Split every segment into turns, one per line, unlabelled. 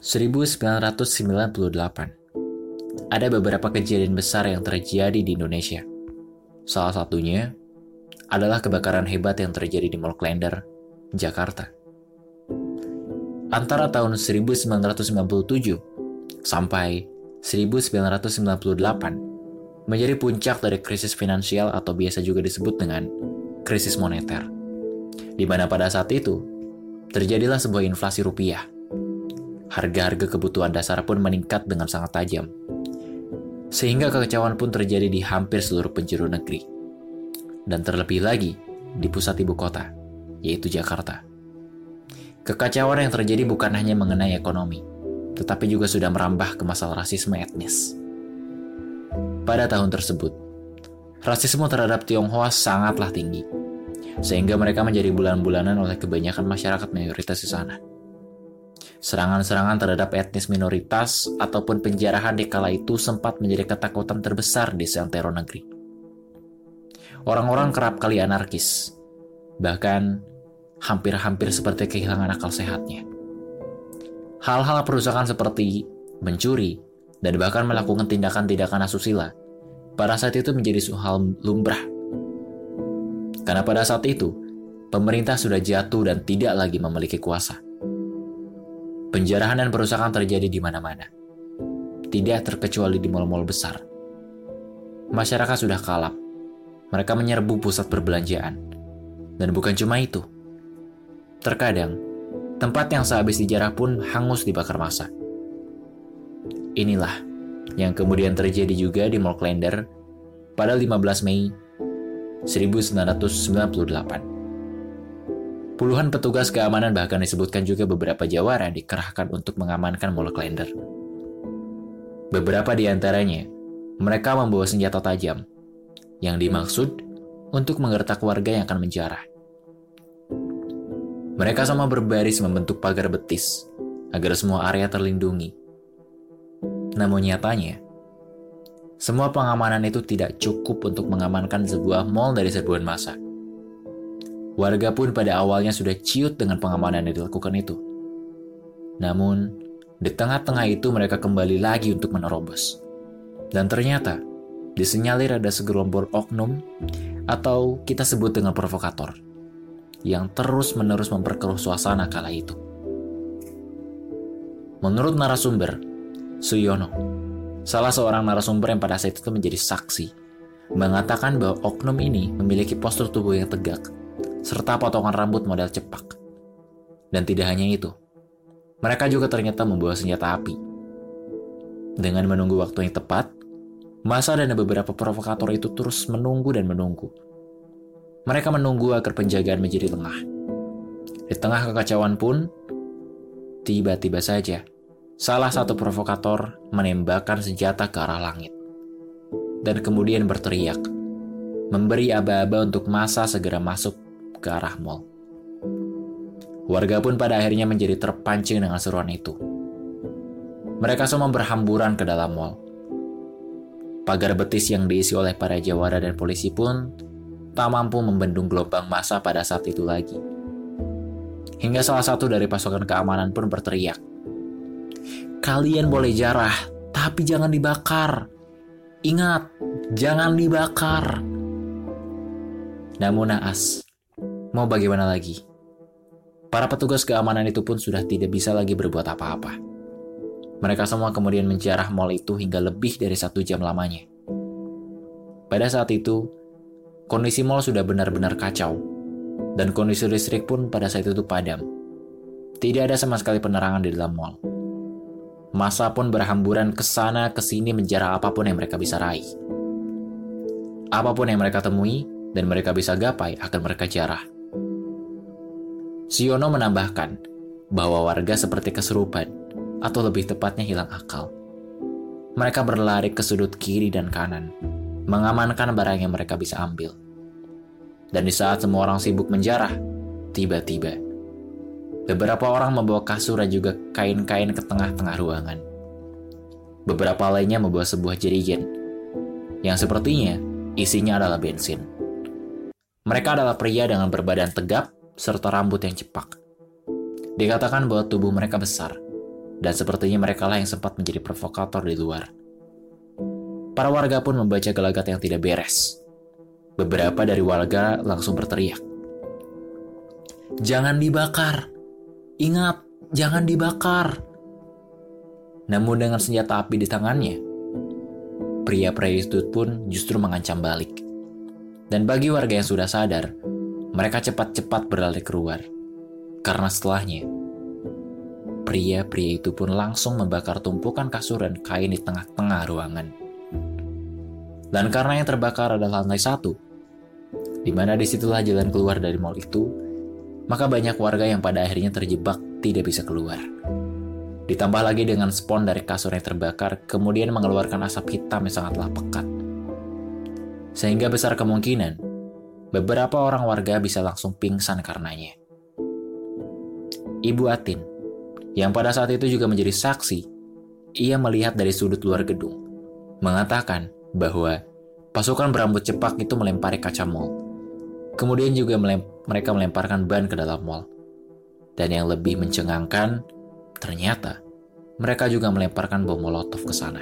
1998. Ada beberapa kejadian besar yang terjadi di Indonesia. Salah satunya adalah kebakaran hebat yang terjadi di Mall Klender, Jakarta. Antara tahun 1997 sampai 1998 menjadi puncak dari krisis finansial atau biasa juga disebut dengan krisis moneter. Di mana pada saat itu terjadilah sebuah inflasi rupiah harga-harga kebutuhan dasar pun meningkat dengan sangat tajam. Sehingga kekecauan pun terjadi di hampir seluruh penjuru negeri. Dan terlebih lagi di pusat ibu kota, yaitu Jakarta. Kekacauan yang terjadi bukan hanya mengenai ekonomi, tetapi juga sudah merambah ke masalah rasisme etnis. Pada tahun tersebut, rasisme terhadap Tionghoa sangatlah tinggi, sehingga mereka menjadi bulan-bulanan oleh kebanyakan masyarakat mayoritas di sana. Serangan-serangan terhadap etnis minoritas ataupun penjarahan di kala itu sempat menjadi ketakutan terbesar di seantero negeri. Orang-orang kerap kali anarkis, bahkan hampir-hampir seperti kehilangan akal sehatnya. Hal-hal perusakan seperti mencuri dan bahkan melakukan tindakan-tindakan asusila pada saat itu menjadi hal lumrah. Karena pada saat itu, pemerintah sudah jatuh dan tidak lagi memiliki kuasa. Penjarahan dan perusakan terjadi di mana-mana. Tidak terkecuali di mal-mal besar. Masyarakat sudah kalap. Mereka menyerbu pusat perbelanjaan. Dan bukan cuma itu. Terkadang, tempat yang sehabis dijarah pun hangus dibakar masa. Inilah yang kemudian terjadi juga di Mall Klender pada 15 Mei 1998. Puluhan petugas keamanan bahkan disebutkan juga beberapa jawara dikerahkan untuk mengamankan Mall Klender. Beberapa di antaranya, mereka membawa senjata tajam, yang dimaksud untuk menggertak warga yang akan menjarah. Mereka sama berbaris membentuk pagar betis, agar semua area terlindungi. Namun nyatanya, semua pengamanan itu tidak cukup untuk mengamankan sebuah mall dari serbuan massa. Warga pun pada awalnya sudah ciut dengan pengamanan yang dilakukan itu. Namun, di tengah-tengah itu mereka kembali lagi untuk menerobos. Dan ternyata, disenyalir ada segerombol oknum atau kita sebut dengan provokator yang terus-menerus memperkeruh suasana kala itu. Menurut narasumber, Suyono, salah seorang narasumber yang pada saat itu menjadi saksi, mengatakan bahwa oknum ini memiliki postur tubuh yang tegak serta potongan rambut model cepak. Dan tidak hanya itu, mereka juga ternyata membawa senjata api. Dengan menunggu waktu yang tepat, masa dan beberapa provokator itu terus menunggu dan menunggu. Mereka menunggu agar penjagaan menjadi lengah. Di tengah kekacauan pun, tiba-tiba saja, salah satu provokator menembakkan senjata ke arah langit. Dan kemudian berteriak, memberi aba-aba untuk masa segera masuk ke arah mall. Warga pun pada akhirnya menjadi terpancing dengan seruan itu. Mereka semua berhamburan ke dalam mall. Pagar betis yang diisi oleh para jawara dan polisi pun tak mampu membendung gelombang massa pada saat itu lagi. Hingga salah satu dari pasukan keamanan pun berteriak, Kalian boleh jarah, tapi jangan dibakar. Ingat, jangan dibakar. Namun naas, Mau bagaimana lagi? Para petugas keamanan itu pun sudah tidak bisa lagi berbuat apa-apa. Mereka semua kemudian menjarah mall itu hingga lebih dari satu jam lamanya. Pada saat itu, kondisi mall sudah benar-benar kacau, dan kondisi listrik pun pada saat itu padam. Tidak ada sama sekali penerangan di dalam mall. Masa pun berhamburan ke sana ke sini menjarah apa pun yang mereka bisa raih. Apa pun yang mereka temui dan mereka bisa gapai akan mereka jarah. Siono menambahkan bahwa warga seperti keserupan, atau lebih tepatnya hilang akal. Mereka berlari ke sudut kiri dan kanan, mengamankan barang yang mereka bisa ambil. Dan di saat semua orang sibuk menjarah, tiba-tiba beberapa orang membawa kasur dan juga kain-kain ke tengah-tengah ruangan. Beberapa lainnya membawa sebuah jerigen, yang sepertinya isinya adalah bensin. Mereka adalah pria dengan berbadan tegap serta rambut yang cepak. Dikatakan bahwa tubuh mereka besar, dan sepertinya mereka lah yang sempat menjadi provokator di luar. Para warga pun membaca gelagat yang tidak beres. Beberapa dari warga langsung berteriak. Jangan dibakar! Ingat, jangan dibakar! Namun dengan senjata api di tangannya, pria-pria itu pun justru mengancam balik. Dan bagi warga yang sudah sadar, mereka cepat-cepat berlari keluar. Karena setelahnya, pria-pria itu pun langsung membakar tumpukan kasur dan kain di tengah-tengah ruangan. Dan karena yang terbakar adalah lantai satu, di mana di situlah jalan keluar dari mall itu, maka banyak warga yang pada akhirnya terjebak tidak bisa keluar. Ditambah lagi dengan spon dari kasur yang terbakar, kemudian mengeluarkan asap hitam yang sangatlah pekat. Sehingga besar kemungkinan, beberapa orang warga bisa langsung pingsan karenanya. Ibu Atin, yang pada saat itu juga menjadi saksi, ia melihat dari sudut luar gedung, mengatakan bahwa pasukan berambut cepak itu melempari kaca mall. Kemudian juga melem mereka melemparkan ban ke dalam mall. Dan yang lebih mencengangkan, Ternyata, mereka juga melemparkan bom molotov ke sana.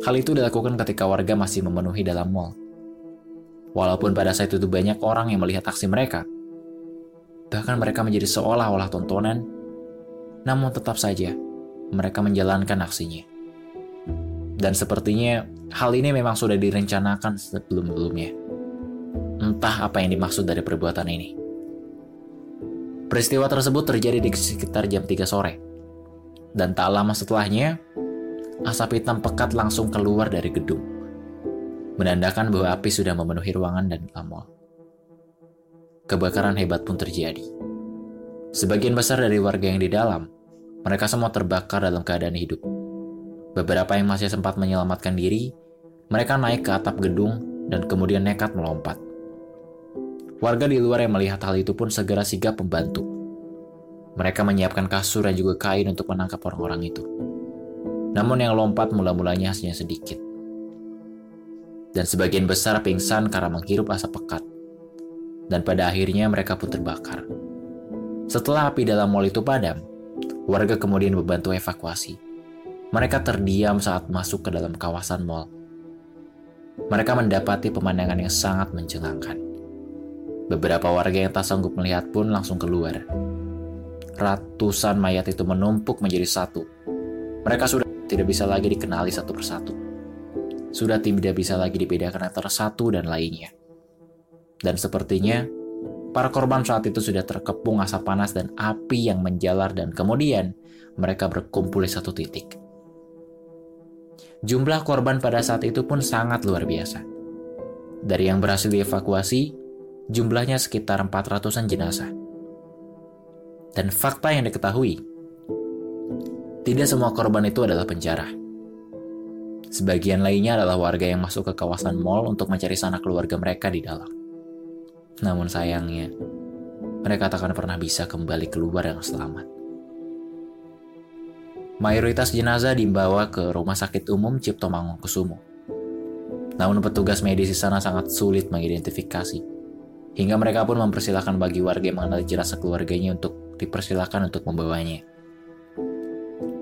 Hal itu dilakukan ketika warga masih memenuhi dalam mall. Walaupun pada saat itu banyak orang yang melihat aksi mereka, bahkan mereka menjadi seolah-olah tontonan, namun tetap saja mereka menjalankan aksinya. Dan sepertinya hal ini memang sudah direncanakan sebelum-sebelumnya. Entah apa yang dimaksud dari perbuatan ini. Peristiwa tersebut terjadi di sekitar jam 3 sore. Dan tak lama setelahnya, asap hitam pekat langsung keluar dari gedung. Menandakan bahwa api sudah memenuhi ruangan dan mall. Kebakaran hebat pun terjadi. Sebagian besar dari warga yang di dalam, mereka semua terbakar dalam keadaan hidup. Beberapa yang masih sempat menyelamatkan diri, mereka naik ke atap gedung dan kemudian nekat melompat. Warga di luar yang melihat hal itu pun segera sigap membantu. Mereka menyiapkan kasur dan juga kain untuk menangkap orang-orang itu. Namun yang lompat mula-mulanya hanya sedikit. Dan sebagian besar pingsan karena menghirup asap pekat. Dan pada akhirnya mereka pun terbakar. Setelah api dalam mall itu padam, warga kemudian membantu evakuasi. Mereka terdiam saat masuk ke dalam kawasan mall. Mereka mendapati pemandangan yang sangat mencengangkan. Beberapa warga yang tak sanggup melihat pun langsung keluar. Ratusan mayat itu menumpuk menjadi satu. Mereka sudah tidak bisa lagi dikenali satu persatu. Sudah tidak bisa lagi dibedakan antara satu dan lainnya. Dan sepertinya, para korban saat itu sudah terkepung asap panas dan api yang menjalar dan kemudian mereka berkumpul di satu titik. Jumlah korban pada saat itu pun sangat luar biasa. Dari yang berhasil dievakuasi, jumlahnya sekitar 400-an jenazah. Dan fakta yang diketahui, tidak semua korban itu adalah penjara. Sebagian lainnya adalah warga yang masuk ke kawasan mall untuk mencari sanak keluarga mereka di dalam. Namun sayangnya, mereka tak akan pernah bisa kembali keluar yang selamat. Mayoritas jenazah dibawa ke Rumah Sakit Umum Cipto Mangunkusumo. Namun petugas medis di sana sangat sulit mengidentifikasi Hingga mereka pun mempersilahkan bagi warga yang mengenal jenazah keluarganya untuk dipersilahkan untuk membawanya.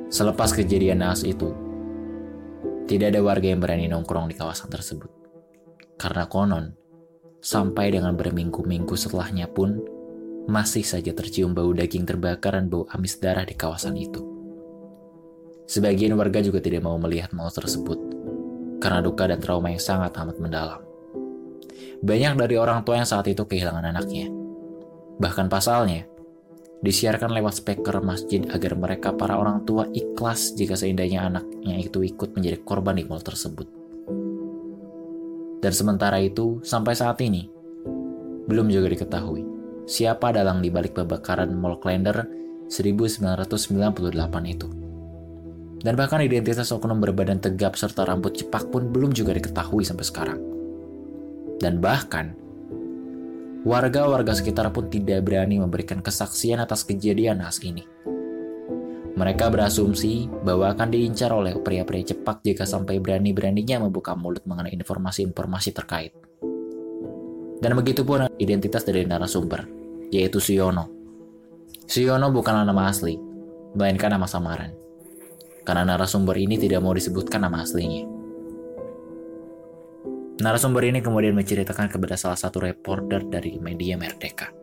Selepas kejadian naas itu, tidak ada warga yang berani nongkrong di kawasan tersebut. Karena konon, sampai dengan berminggu-minggu setelahnya pun, masih saja tercium bau daging terbakar dan bau amis darah di kawasan itu. Sebagian warga juga tidak mau melihat maut tersebut, karena duka dan trauma yang sangat amat mendalam. Banyak dari orang tua yang saat itu kehilangan anaknya. Bahkan pasalnya, disiarkan lewat speaker masjid agar mereka para orang tua ikhlas jika seindahnya anaknya itu ikut menjadi korban di mal tersebut. Dan sementara itu, sampai saat ini, belum juga diketahui siapa dalang di balik pembakaran Mall Klender 1998 itu. Dan bahkan identitas oknum berbadan tegap serta rambut cepak pun belum juga diketahui sampai sekarang. Dan bahkan, warga-warga sekitar pun tidak berani memberikan kesaksian atas kejadian naas ini. Mereka berasumsi bahwa akan diincar oleh pria-pria cepak jika sampai berani-beraninya membuka mulut mengenai informasi-informasi terkait. Dan begitu pun identitas dari narasumber, yaitu Siono. Siono bukanlah nama asli, melainkan nama samaran. Karena narasumber ini tidak mau disebutkan nama aslinya. Narasumber ini kemudian menceritakan kepada salah satu reporter dari media Merdeka